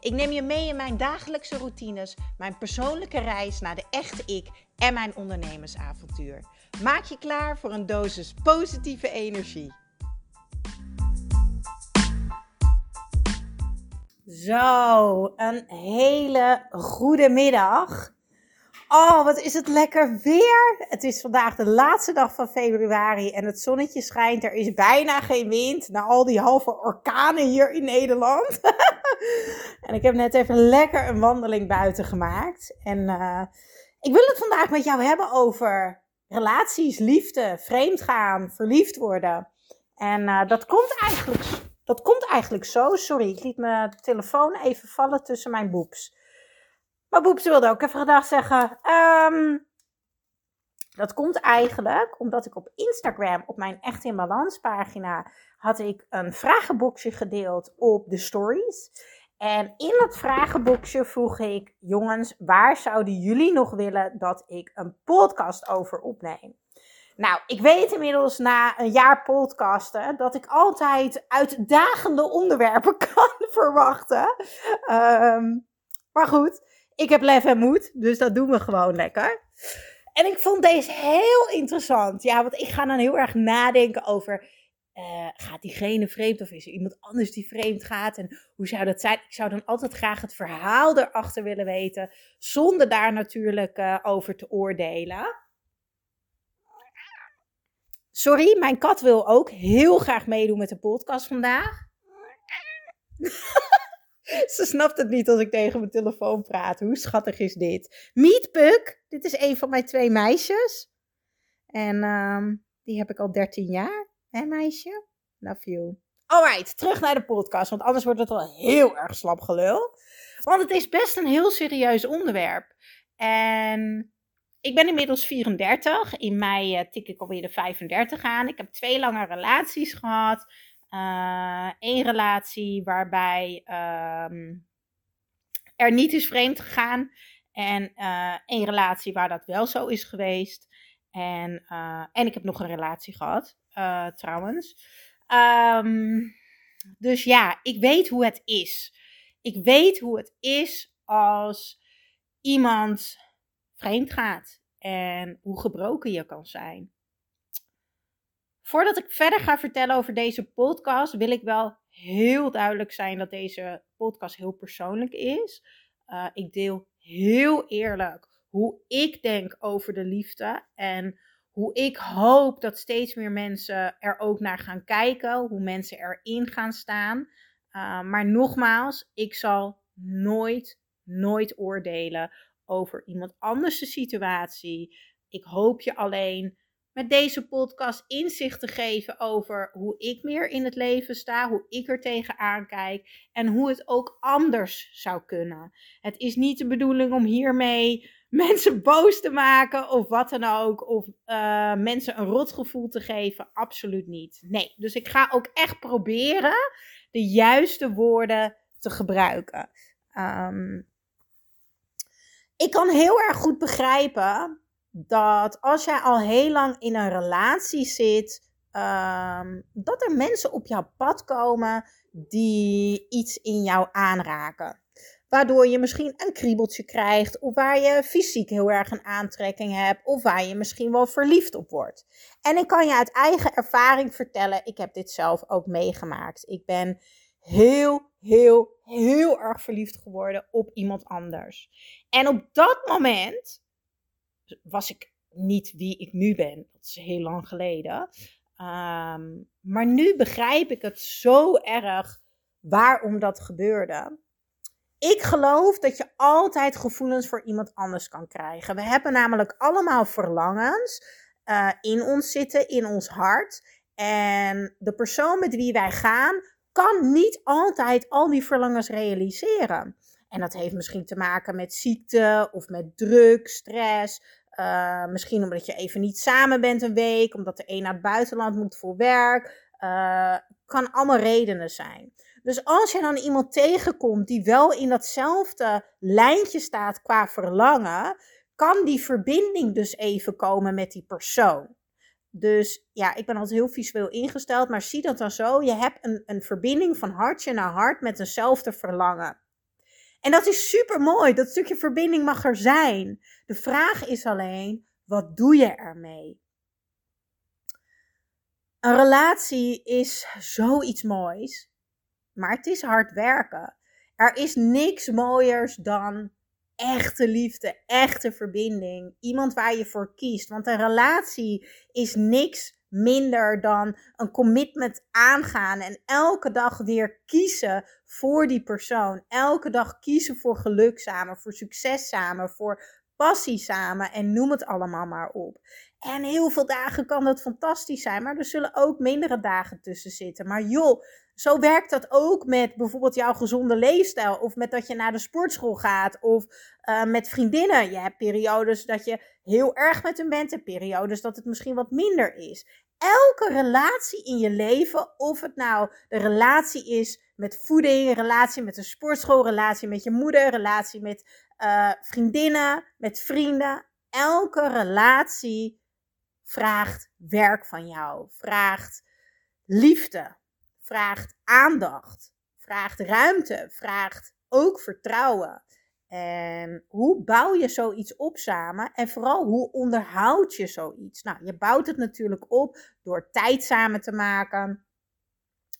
Ik neem je mee in mijn dagelijkse routines, mijn persoonlijke reis naar de echte ik en mijn ondernemersavontuur. Maak je klaar voor een dosis positieve energie. Zo, een hele goede middag. Oh, wat is het lekker weer. Het is vandaag de laatste dag van februari en het zonnetje schijnt. Er is bijna geen wind na al die halve orkanen hier in Nederland. en ik heb net even lekker een wandeling buiten gemaakt. En uh, ik wil het vandaag met jou hebben over relaties, liefde, vreemdgaan, verliefd worden. En uh, dat komt eigenlijk, dat komt eigenlijk zo. Sorry, ik liet mijn telefoon even vallen tussen mijn boeps. Maar Boeps wilde ook even gedag zeggen. Um, dat komt eigenlijk omdat ik op Instagram, op mijn Echt in Balans pagina, had ik een vragenboxje gedeeld op de stories. En in dat vragenboxje vroeg ik, jongens, waar zouden jullie nog willen dat ik een podcast over opneem? Nou, ik weet inmiddels na een jaar podcasten dat ik altijd uitdagende onderwerpen kan verwachten. Um, maar goed, ik heb lef en moed, dus dat doen we gewoon lekker. En ik vond deze heel interessant. Ja, want ik ga dan heel erg nadenken over. Uh, gaat diegene vreemd of is er iemand anders die vreemd gaat? En hoe zou dat zijn? Ik zou dan altijd graag het verhaal erachter willen weten, zonder daar natuurlijk uh, over te oordelen. Sorry, mijn kat wil ook heel graag meedoen met de podcast vandaag. Ze snapt het niet als ik tegen mijn telefoon praat. Hoe schattig is dit? Meet Puk. Dit is een van mijn twee meisjes. En um, die heb ik al 13 jaar. Hè, meisje? Love you. Alright, terug naar de podcast. Want anders wordt het wel heel erg slap gelul. Want het is best een heel serieus onderwerp. En ik ben inmiddels 34. In mei uh, tik ik alweer de 35 aan. Ik heb twee lange relaties gehad. Uh, één relatie waarbij um, er niet is vreemd gegaan. En uh, één relatie waar dat wel zo is geweest. En, uh, en ik heb nog een relatie gehad, trouwens. Um, dus ja, ik weet hoe het is. Ik weet hoe het is als iemand vreemd gaat. En hoe gebroken je kan zijn. Voordat ik verder ga vertellen over deze podcast, wil ik wel heel duidelijk zijn dat deze podcast heel persoonlijk is. Uh, ik deel heel eerlijk hoe ik denk over de liefde en hoe ik hoop dat steeds meer mensen er ook naar gaan kijken, hoe mensen erin gaan staan. Uh, maar nogmaals, ik zal nooit, nooit oordelen over iemand anders' situatie. Ik hoop je alleen met deze podcast inzicht te geven over hoe ik meer in het leven sta, hoe ik er tegenaan kijk en hoe het ook anders zou kunnen. Het is niet de bedoeling om hiermee mensen boos te maken of wat dan ook, of uh, mensen een rotgevoel te geven. Absoluut niet. Nee, dus ik ga ook echt proberen de juiste woorden te gebruiken. Um, ik kan heel erg goed begrijpen dat als jij al heel lang in een relatie zit, um, dat er mensen op jouw pad komen die iets in jou aanraken. Waardoor je misschien een kriebeltje krijgt, of waar je fysiek heel erg een aantrekking hebt, of waar je misschien wel verliefd op wordt. En ik kan je uit eigen ervaring vertellen, ik heb dit zelf ook meegemaakt. Ik ben heel, heel, heel erg verliefd geworden op iemand anders. En op dat moment was ik niet wie ik nu ben. Dat is heel lang geleden. Um, maar nu begrijp ik het zo erg waarom dat gebeurde. Ik geloof dat je altijd gevoelens voor iemand anders kan krijgen. We hebben namelijk allemaal verlangens uh, in ons zitten, in ons hart. En de persoon met wie wij gaan, kan niet altijd al die verlangens realiseren. En dat heeft misschien te maken met ziekte of met druk, stress, Uh, misschien omdat je even niet samen bent een week, omdat de een naar het buitenland moet voor werk. Uh, kan allemaal redenen zijn. Dus als je dan iemand tegenkomt die wel in datzelfde lijntje staat qua verlangen, kan die verbinding dus even komen met die persoon. Dus ja, ik ben altijd heel visueel ingesteld, maar zie dat dan zo. Je hebt een, een verbinding van hartje naar hart met eenzelfde verlangen. En dat is super mooi. Dat stukje verbinding mag er zijn. De vraag is alleen, wat doe je ermee? Een relatie is zoiets moois, maar het is hard werken. Er is niks mooiers dan echte liefde, echte verbinding. Iemand waar je voor kiest. Want een relatie is niks minder dan een commitment aangaan en elke dag weer kiezen voor die persoon. Elke dag kiezen voor geluk samen, voor succes samen, voor passie samen en noem het allemaal maar op. En heel veel dagen kan dat fantastisch zijn, maar er zullen ook mindere dagen tussen zitten. Maar joh, zo werkt dat ook met bijvoorbeeld jouw gezonde leefstijl. Of met dat je naar de sportschool gaat. Of uh, met vriendinnen. Je hebt periodes dat je heel erg met hen bent. En periodes dat het misschien wat minder is. Elke relatie in je leven, of het nou de relatie is met voeding, relatie met een sportschool, relatie met je moeder, relatie met uh, vriendinnen, met vrienden. Elke relatie vraagt werk van jou, vraagt liefde, vraagt aandacht, vraagt ruimte, vraagt ook vertrouwen. En hoe bouw je zoiets op samen? En vooral, hoe onderhoud je zoiets? Nou, je bouwt het natuurlijk op door tijd samen te maken.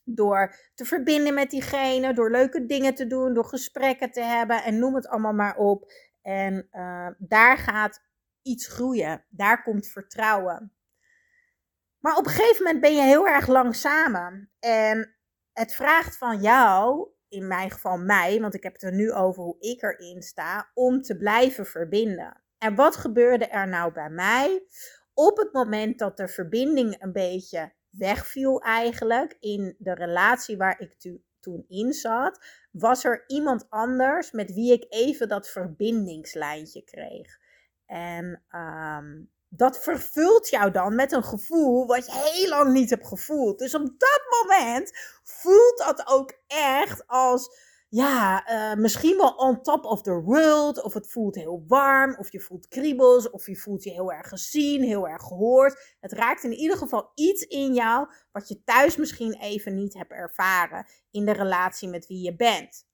Door te verbinden met diegene, door leuke dingen te doen, door gesprekken te hebben en noem het allemaal maar op. En uh, daar gaat iets groeien. Daar komt vertrouwen. Maar op een gegeven moment ben je heel erg lang samen. En het vraagt van jou, in mijn geval mij, want ik heb het er nu over hoe ik erin sta, om te blijven verbinden. En wat gebeurde er nou bij mij? Op het moment dat de verbinding een beetje wegviel eigenlijk in de relatie waar ik toen in zat, was er iemand anders met wie ik even dat verbindingslijntje kreeg. En um, dat vervult jou dan met een gevoel wat je heel lang niet hebt gevoeld. Dus op dat moment voelt dat ook echt als, ja, uh, misschien wel on top of the world. Of het voelt heel warm, of je voelt kriebels, of je voelt je heel erg gezien, heel erg gehoord. Het raakt in ieder geval iets in jou wat je thuis misschien even niet hebt ervaren in de relatie met wie je bent.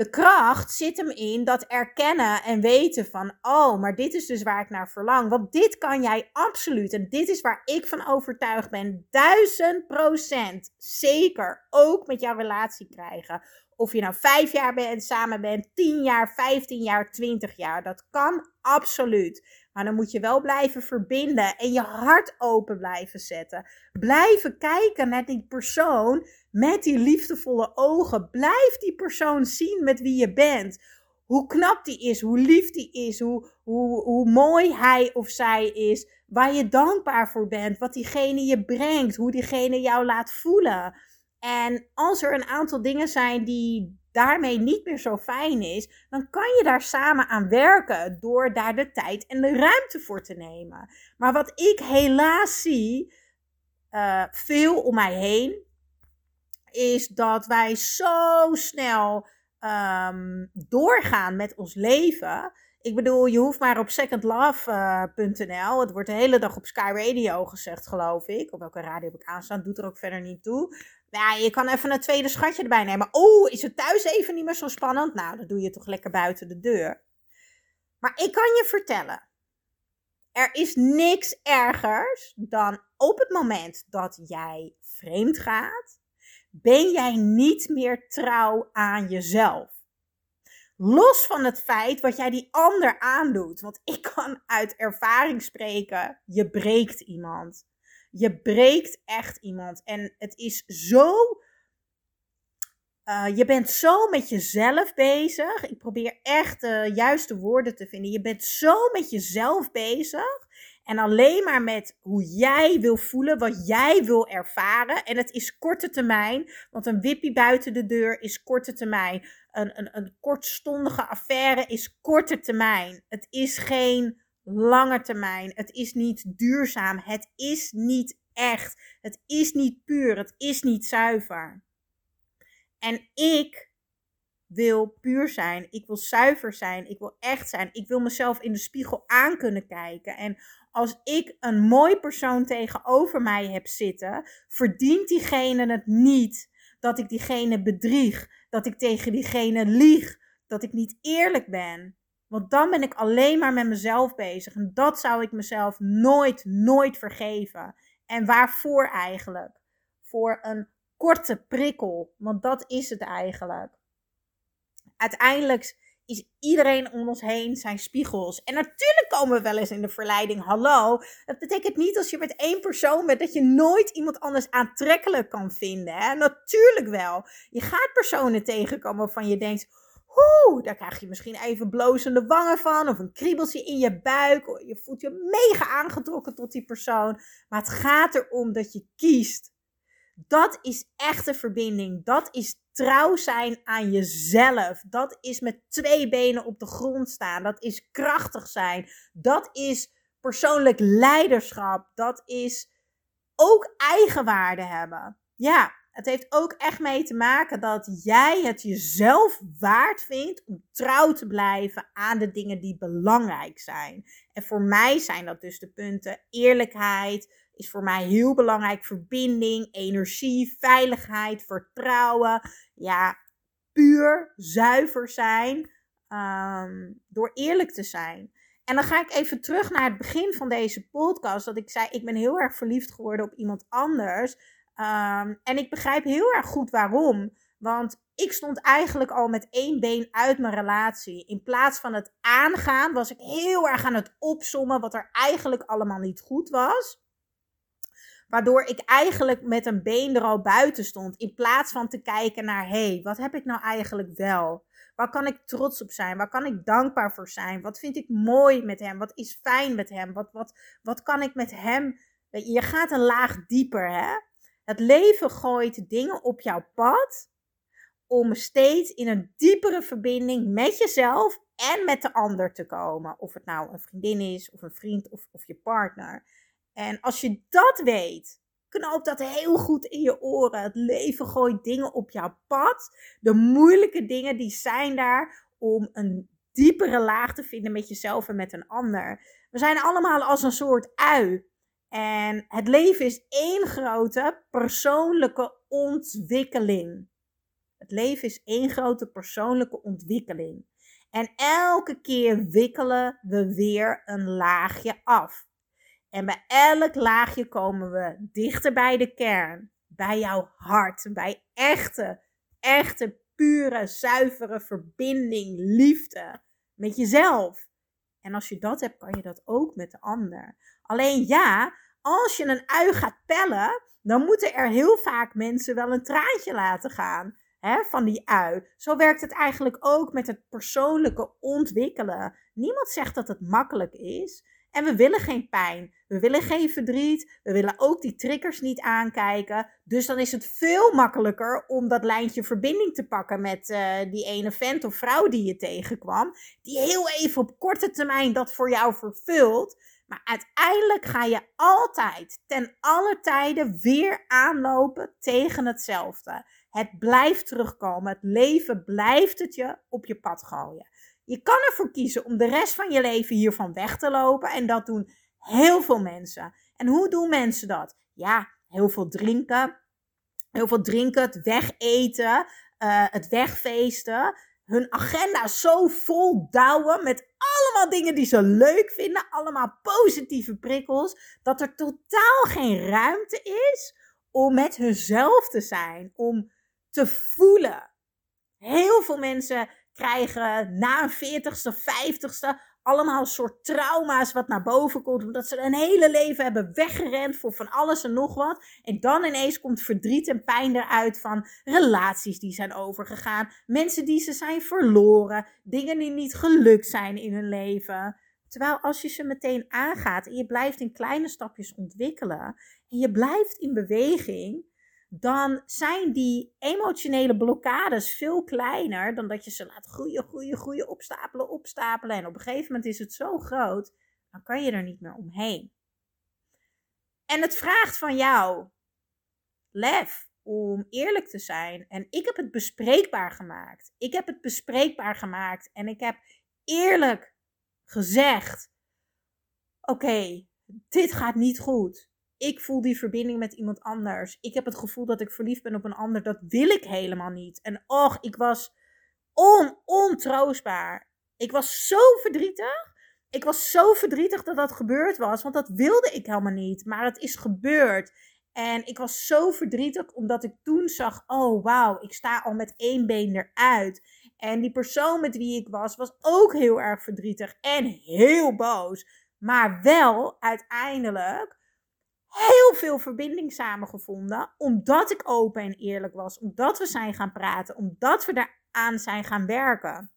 De kracht zit hem in dat erkennen en weten van, oh, maar dit is dus waar ik naar verlang. Want dit kan jij absoluut, en dit is waar ik van overtuigd ben, duizend procent zeker ook met jouw relatie krijgen. Of je nou vijf jaar bent, samen bent, tien jaar, vijftien jaar, twintig jaar. Dat kan absoluut. Maar dan moet je wel blijven verbinden en je hart open blijven zetten. Blijven kijken naar die persoon met die liefdevolle ogen. Blijf die persoon zien met wie je bent. Hoe knap die is, hoe lief die is, hoe, hoe, hoe mooi hij of zij is. Waar je dankbaar voor bent, wat diegene je brengt, hoe diegene jou laat voelen. En als er een aantal dingen zijn die daarmee niet meer zo fijn is, dan kan je daar samen aan werken door daar de tijd en de ruimte voor te nemen. Maar wat ik helaas zie, uh, veel om mij heen, is dat wij zo snel um, doorgaan met ons leven. Ik bedoel, je hoeft maar op secondlove.nl. Het wordt de hele dag op Sky Radio gezegd, geloof ik. Op welke radio heb ik aanstaan, doet er ook verder niet toe. Ja, je kan even een tweede schatje erbij nemen. Oh, is het thuis even niet meer zo spannend? Nou, dan doe je toch lekker buiten de deur. Maar ik kan je vertellen. Er is niks ergers dan op het moment dat jij vreemd gaat, ben jij niet meer trouw aan jezelf. Los van het feit wat jij die ander aandoet. Want ik kan uit ervaring spreken, je breekt iemand. Je breekt echt iemand. En het is zo. Uh, je bent zo met jezelf bezig. Ik probeer echt de juiste woorden te vinden. Je bent zo met jezelf bezig. En alleen maar met hoe jij wil voelen, wat jij wil ervaren. En het is korte termijn, want een wippie buiten de deur is korte termijn. Een, een, een kortstondige affaire is korte termijn. Het is geen lange termijn. Het is niet duurzaam. Het is niet echt. Het is niet puur. Het is niet zuiver. En ik wil puur zijn. Ik wil zuiver zijn. Ik wil echt zijn. Ik wil mezelf in de spiegel aan kunnen kijken. En als ik een mooi persoon tegenover mij heb zitten, verdient diegene het niet dat ik diegene bedrieg, dat ik tegen diegene lieg, dat ik niet eerlijk ben. Want dan ben ik alleen maar met mezelf bezig. En dat zou ik mezelf nooit, nooit vergeven. En waarvoor eigenlijk? Voor een korte prikkel. Want dat is het eigenlijk. Uiteindelijk is iedereen om ons heen zijn spiegels. En natuurlijk komen we wel eens in de verleiding. Hallo. Dat betekent niet als je met één persoon bent dat je nooit iemand anders aantrekkelijk kan vinden. Hè? Natuurlijk wel. Je gaat personen tegenkomen waarvan je denkt. Oeh, daar krijg je misschien even blozende wangen van. Of een kriebeltje in je buik. Je voelt je mega aangetrokken tot die persoon. Maar het gaat erom dat je kiest. Dat is echte verbinding. Dat is trouw zijn aan jezelf. Dat is met twee benen op de grond staan. Dat is krachtig zijn. Dat is persoonlijk leiderschap. Dat is ook eigenwaarde hebben. Ja, het heeft ook echt mee te maken dat jij het jezelf waard vindt om trouw te blijven aan de dingen die belangrijk zijn. En voor mij zijn dat dus de punten eerlijkheid, is voor mij heel belangrijk. Verbinding, energie, veiligheid, vertrouwen. Ja, puur, zuiver zijn. Ehm, door eerlijk te zijn. En dan ga ik even terug naar het begin van deze podcast. Dat ik zei, ik ben heel erg verliefd geworden op iemand anders. Ehm, en ik begrijp heel erg goed waarom. Want ik stond eigenlijk al met één been uit mijn relatie. In plaats van het aangaan, was ik heel erg aan het opsommen wat er eigenlijk allemaal niet goed was. Waardoor ik eigenlijk met een been er al buiten stond. In plaats van te kijken naar, hé, hey, wat heb ik nou eigenlijk wel? Waar kan ik trots op zijn? Waar kan ik dankbaar voor zijn? Wat vind ik mooi met hem? Wat is fijn met hem? Wat, wat, wat kan ik met hem? Je gaat een laag dieper, hè? Het leven gooit dingen op jouw pad om steeds in een diepere verbinding met jezelf en met de ander te komen. Of het nou een vriendin is, of een vriend, of, of je partner. En als je dat weet, knoop dat heel goed in je oren. Het leven gooit dingen op jouw pad. De moeilijke dingen die zijn daar om een diepere laag te vinden met jezelf en met een ander. We zijn allemaal als een soort ui. En het leven is één grote persoonlijke ontwikkeling. Het leven is één grote persoonlijke ontwikkeling. En elke keer wikkelen we weer een laagje af. En bij elk laagje komen we dichter bij de kern, bij jouw hart, bij echte, echte, pure, zuivere verbinding, liefde met jezelf. En als je dat hebt, kan je dat ook met de ander. Alleen ja, als je een ui gaat pellen, dan moeten er heel vaak mensen wel een traantje laten gaan hè, van die ui. Zo werkt het eigenlijk ook met het persoonlijke ontwikkelen. Niemand zegt dat het makkelijk is. En we willen geen pijn. We willen geen verdriet. We willen ook die triggers niet aankijken. Dus dan is het veel makkelijker om dat lijntje verbinding te pakken met uh, die ene vent of vrouw die je tegenkwam. Die heel even op korte termijn dat voor jou vervult. Maar uiteindelijk ga je altijd, ten alle tijden, weer aanlopen tegen hetzelfde. Het blijft terugkomen. Het leven blijft het je op je pad gooien. Je kan ervoor kiezen om de rest van je leven hiervan weg te lopen. En dat doen heel veel mensen. En hoe doen mensen dat? Ja, heel veel drinken. Heel veel drinken, het wegeten, uh, het wegfeesten. Hun agenda zo vol douwen met allemaal dingen die ze leuk vinden. Allemaal positieve prikkels. Dat er totaal geen ruimte is om met hunzelf te zijn. Om te voelen. Heel veel mensen krijgen na een 40ste, 50ste allemaal soort trauma's wat naar boven komt. Omdat ze een hele leven hebben weggerend voor van alles en nog wat. En dan ineens komt verdriet en pijn eruit van relaties die zijn overgegaan. Mensen die ze zijn verloren. Dingen die niet gelukt zijn in hun leven. Terwijl als je ze meteen aangaat en je blijft in kleine stapjes ontwikkelen. En je blijft in beweging dan zijn die emotionele blokkades veel kleiner dan dat je ze laat groeien, groeien, groeien, opstapelen, opstapelen. En op een gegeven moment is het zo groot dan kan je er niet meer omheen. En het vraagt van jou lef om eerlijk te zijn. En ik heb het bespreekbaar gemaakt. Ik heb het bespreekbaar gemaakt en ik heb eerlijk gezegd: Oké, dit gaat niet goed. Ik voel die verbinding met iemand anders. Ik heb het gevoel dat ik verliefd ben op een ander. Dat wil ik helemaal niet. En och, ik was on, ontroostbaar. Ik was zo verdrietig. Ik was zo verdrietig dat dat gebeurd was. Want dat wilde ik helemaal niet. Maar het is gebeurd. En ik was zo verdrietig omdat ik toen zag: oh wauw, ik sta al met één been eruit. En die persoon met wie ik was, was ook heel erg verdrietig en heel boos. Maar wel uiteindelijk heel veel verbinding samengevonden. Omdat ik open en eerlijk was. Omdat we zijn gaan praten. Omdat we daaraan zijn gaan werken.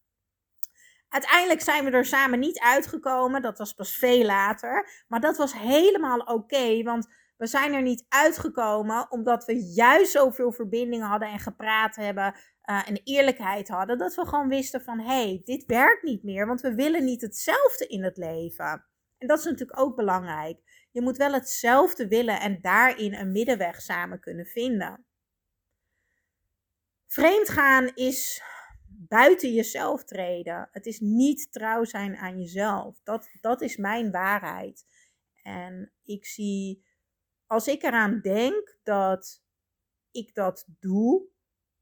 Uiteindelijk zijn we er samen niet uitgekomen. Dat was pas veel later. Maar dat was helemaal oké. want we zijn er niet uitgekomen omdat we juist zoveel verbinding hadden en gepraat hebben uh, en eerlijkheid hadden. Dat we gewoon wisten van hé, hey, dit werkt niet meer. Want we willen niet hetzelfde in het leven. En dat is natuurlijk ook belangrijk. Je moet wel hetzelfde willen en daarin een middenweg samen kunnen vinden. Vreemdgaan is buiten jezelf treden. Het is niet trouw zijn aan jezelf. Dat, dat is mijn waarheid. En ik zie, als ik eraan denk dat ik dat doe,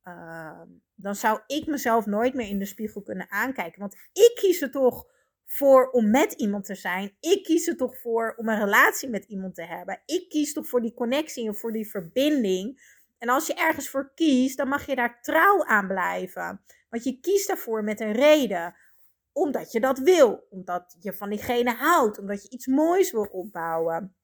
uh, dan zou ik mezelf nooit meer in de spiegel kunnen aankijken. Want ik kies er toch voor om met iemand te zijn. Ik kies er toch voor om een relatie met iemand te hebben. Ik kies toch voor die connectie en voor die verbinding. En als je ergens voor kiest, dan mag je daar trouw aan blijven. Want je kiest daarvoor met een reden. Omdat je dat wil. Omdat je van diegene houdt. Omdat je iets moois wil opbouwen.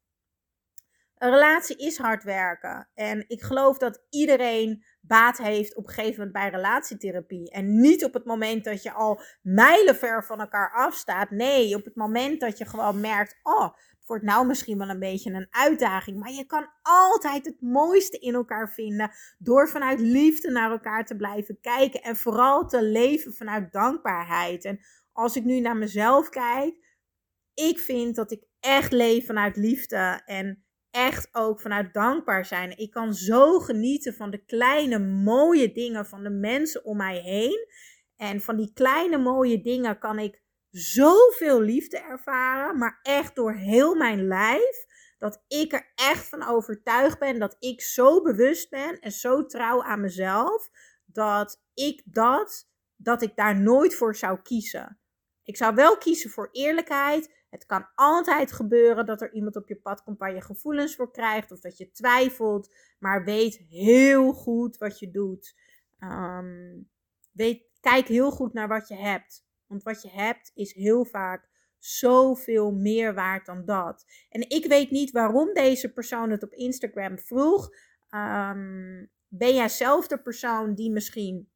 Een relatie is hard werken. En ik geloof dat iedereen baat heeft op een gegeven moment bij relatietherapie. En niet op het moment dat je al mijlenver van elkaar afstaat. Nee, op het moment dat je gewoon merkt: oh, het wordt nou misschien wel een beetje een uitdaging. Maar je kan altijd het mooiste in elkaar vinden. Door vanuit liefde naar elkaar te blijven kijken. En vooral te leven vanuit dankbaarheid. En als ik nu naar mezelf kijk. Ik vind dat ik echt leef vanuit liefde. En echt ook vanuit dankbaar zijn. Ik kan zo genieten van de kleine mooie dingen van de mensen om mij heen. En van die kleine mooie dingen kan ik zoveel liefde ervaren, maar echt door heel mijn lijf. Dat ik er echt van overtuigd ben dat ik zo bewust ben en zo trouw aan mezelf. Dat ik dat, dat ik daar nooit voor zou kiezen. Ik zou wel kiezen voor eerlijkheid. Het kan altijd gebeuren dat er iemand op je pad komt waar je gevoelens voor krijgt of dat je twijfelt. Maar weet heel goed wat je doet. Ehm, weet, kijk heel goed naar wat je hebt. Want wat je hebt is heel vaak zoveel meer waard dan dat. En ik weet niet waarom deze persoon het op Instagram vroeg. Ehm, ben jij zelf de persoon die misschien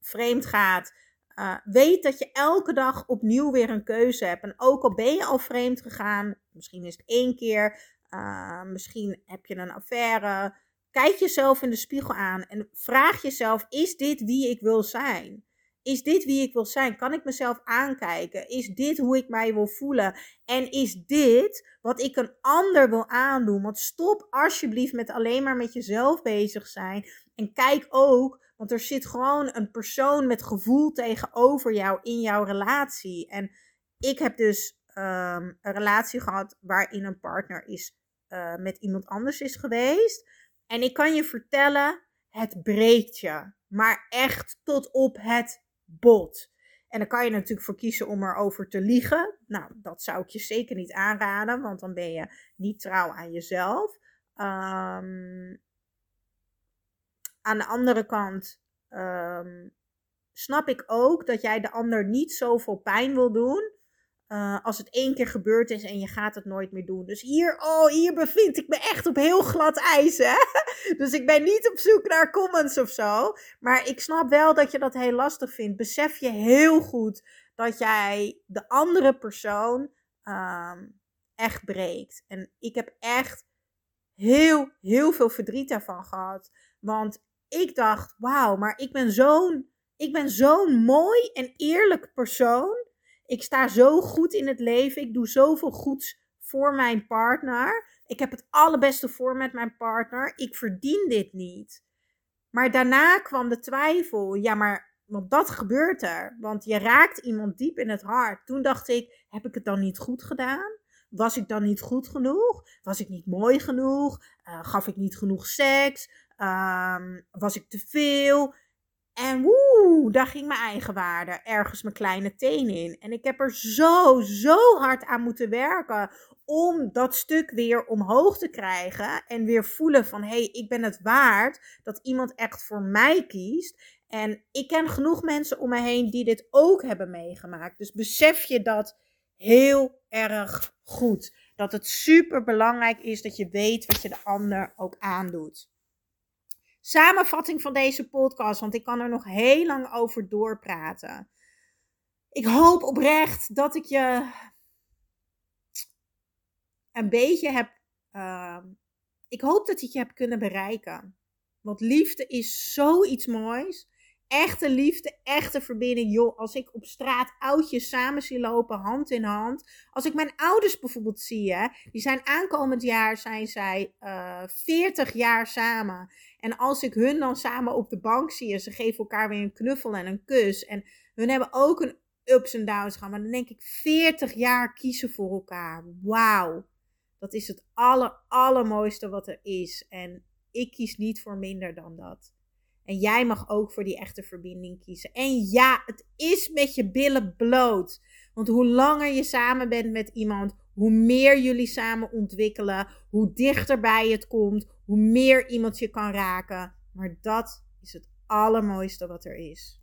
vreemd gaat? Uh, weet dat je elke dag opnieuw weer een keuze hebt. En ook al ben je al vreemd gegaan, misschien is het één keer, uh, misschien heb je een affaire. Kijk jezelf in de spiegel aan en vraag jezelf: is dit wie ik wil zijn? Is dit wie ik wil zijn? Kan ik mezelf aankijken? Is dit hoe ik mij wil voelen? En is dit wat ik een ander wil aandoen? Want stop alsjeblieft met alleen maar met jezelf bezig zijn. En kijk ook want er zit gewoon een persoon met gevoel tegenover jou in jouw relatie. En ik heb dus um, een relatie gehad waarin een partner is, uh, met iemand anders is geweest. En ik kan je vertellen, het breekt je. Maar echt tot op het bot. En dan kan je natuurlijk voor kiezen om erover te liegen. Nou, dat zou ik je zeker niet aanraden, want dan ben je niet trouw aan jezelf. Um, aan de andere kant um, snap ik ook dat jij de ander niet zoveel pijn wil doen. Uh, als het één keer gebeurd is en je gaat het nooit meer doen. Dus hier, oh, hier bevind ik me echt op heel glad ijs. Hè? Dus ik ben niet op zoek naar comments of zo. Maar ik snap wel dat je dat heel lastig vindt. Besef je heel goed dat jij de andere persoon um, echt breekt. En ik heb echt heel, heel veel verdriet daarvan gehad. Want ik dacht, wauw, maar ik ben zo'n, ik ben zo'n mooi en eerlijk persoon. Ik sta zo goed in het leven. Ik doe zoveel goeds voor mijn partner. Ik heb het allerbeste voor met mijn partner. Ik verdien dit niet. Maar daarna kwam de twijfel. Ja, maar want dat gebeurt er. Want je raakt iemand diep in het hart. Toen dacht ik: heb ik het dan niet goed gedaan? Was ik dan niet goed genoeg? Was ik niet mooi genoeg? Uh, gaf ik niet genoeg seks? Ehm, was ik te veel? En woe, daar ging mijn eigen waarde ergens mijn kleine teen in. En ik heb er zo, zo hard aan moeten werken om dat stuk weer omhoog te krijgen. En weer voelen van, hé, hey, ik ben het waard dat iemand echt voor mij kiest. En ik ken genoeg mensen om me heen die dit ook hebben meegemaakt. Dus besef je dat heel erg goed. Dat het super belangrijk is dat je weet wat je de ander ook aandoet. Samenvatting van deze podcast, want ik kan er nog heel lang over doorpraten. Ik hoop oprecht dat ik je een beetje heb. Uh, ik hoop dat ik je heb kunnen bereiken. Want liefde is zoiets moois echte liefde, echte verbinding. Joh, als ik op straat oudjes samen zie lopen, hand in hand. Als ik mijn ouders bijvoorbeeld zie, hè, die zijn aankomend jaar, zijn zij uh, eh, 40 jaar samen. En als ik hun dan samen op de bank zie en ze geven elkaar weer een knuffel en een kus. En hun hebben ook een ups en downs gehad. Maar dan denk ik 40 jaar kiezen voor elkaar. Wauw. Dat is het aller, allermooiste wat er is. En ik kies niet voor minder dan dat. En jij mag ook voor die echte verbinding kiezen. En ja, het is met je billen bloot. Want hoe langer je samen bent met iemand, hoe meer jullie samen ontwikkelen, hoe dichterbij het komt, hoe meer iemand je kan raken. Maar dat is het allermooiste wat er is.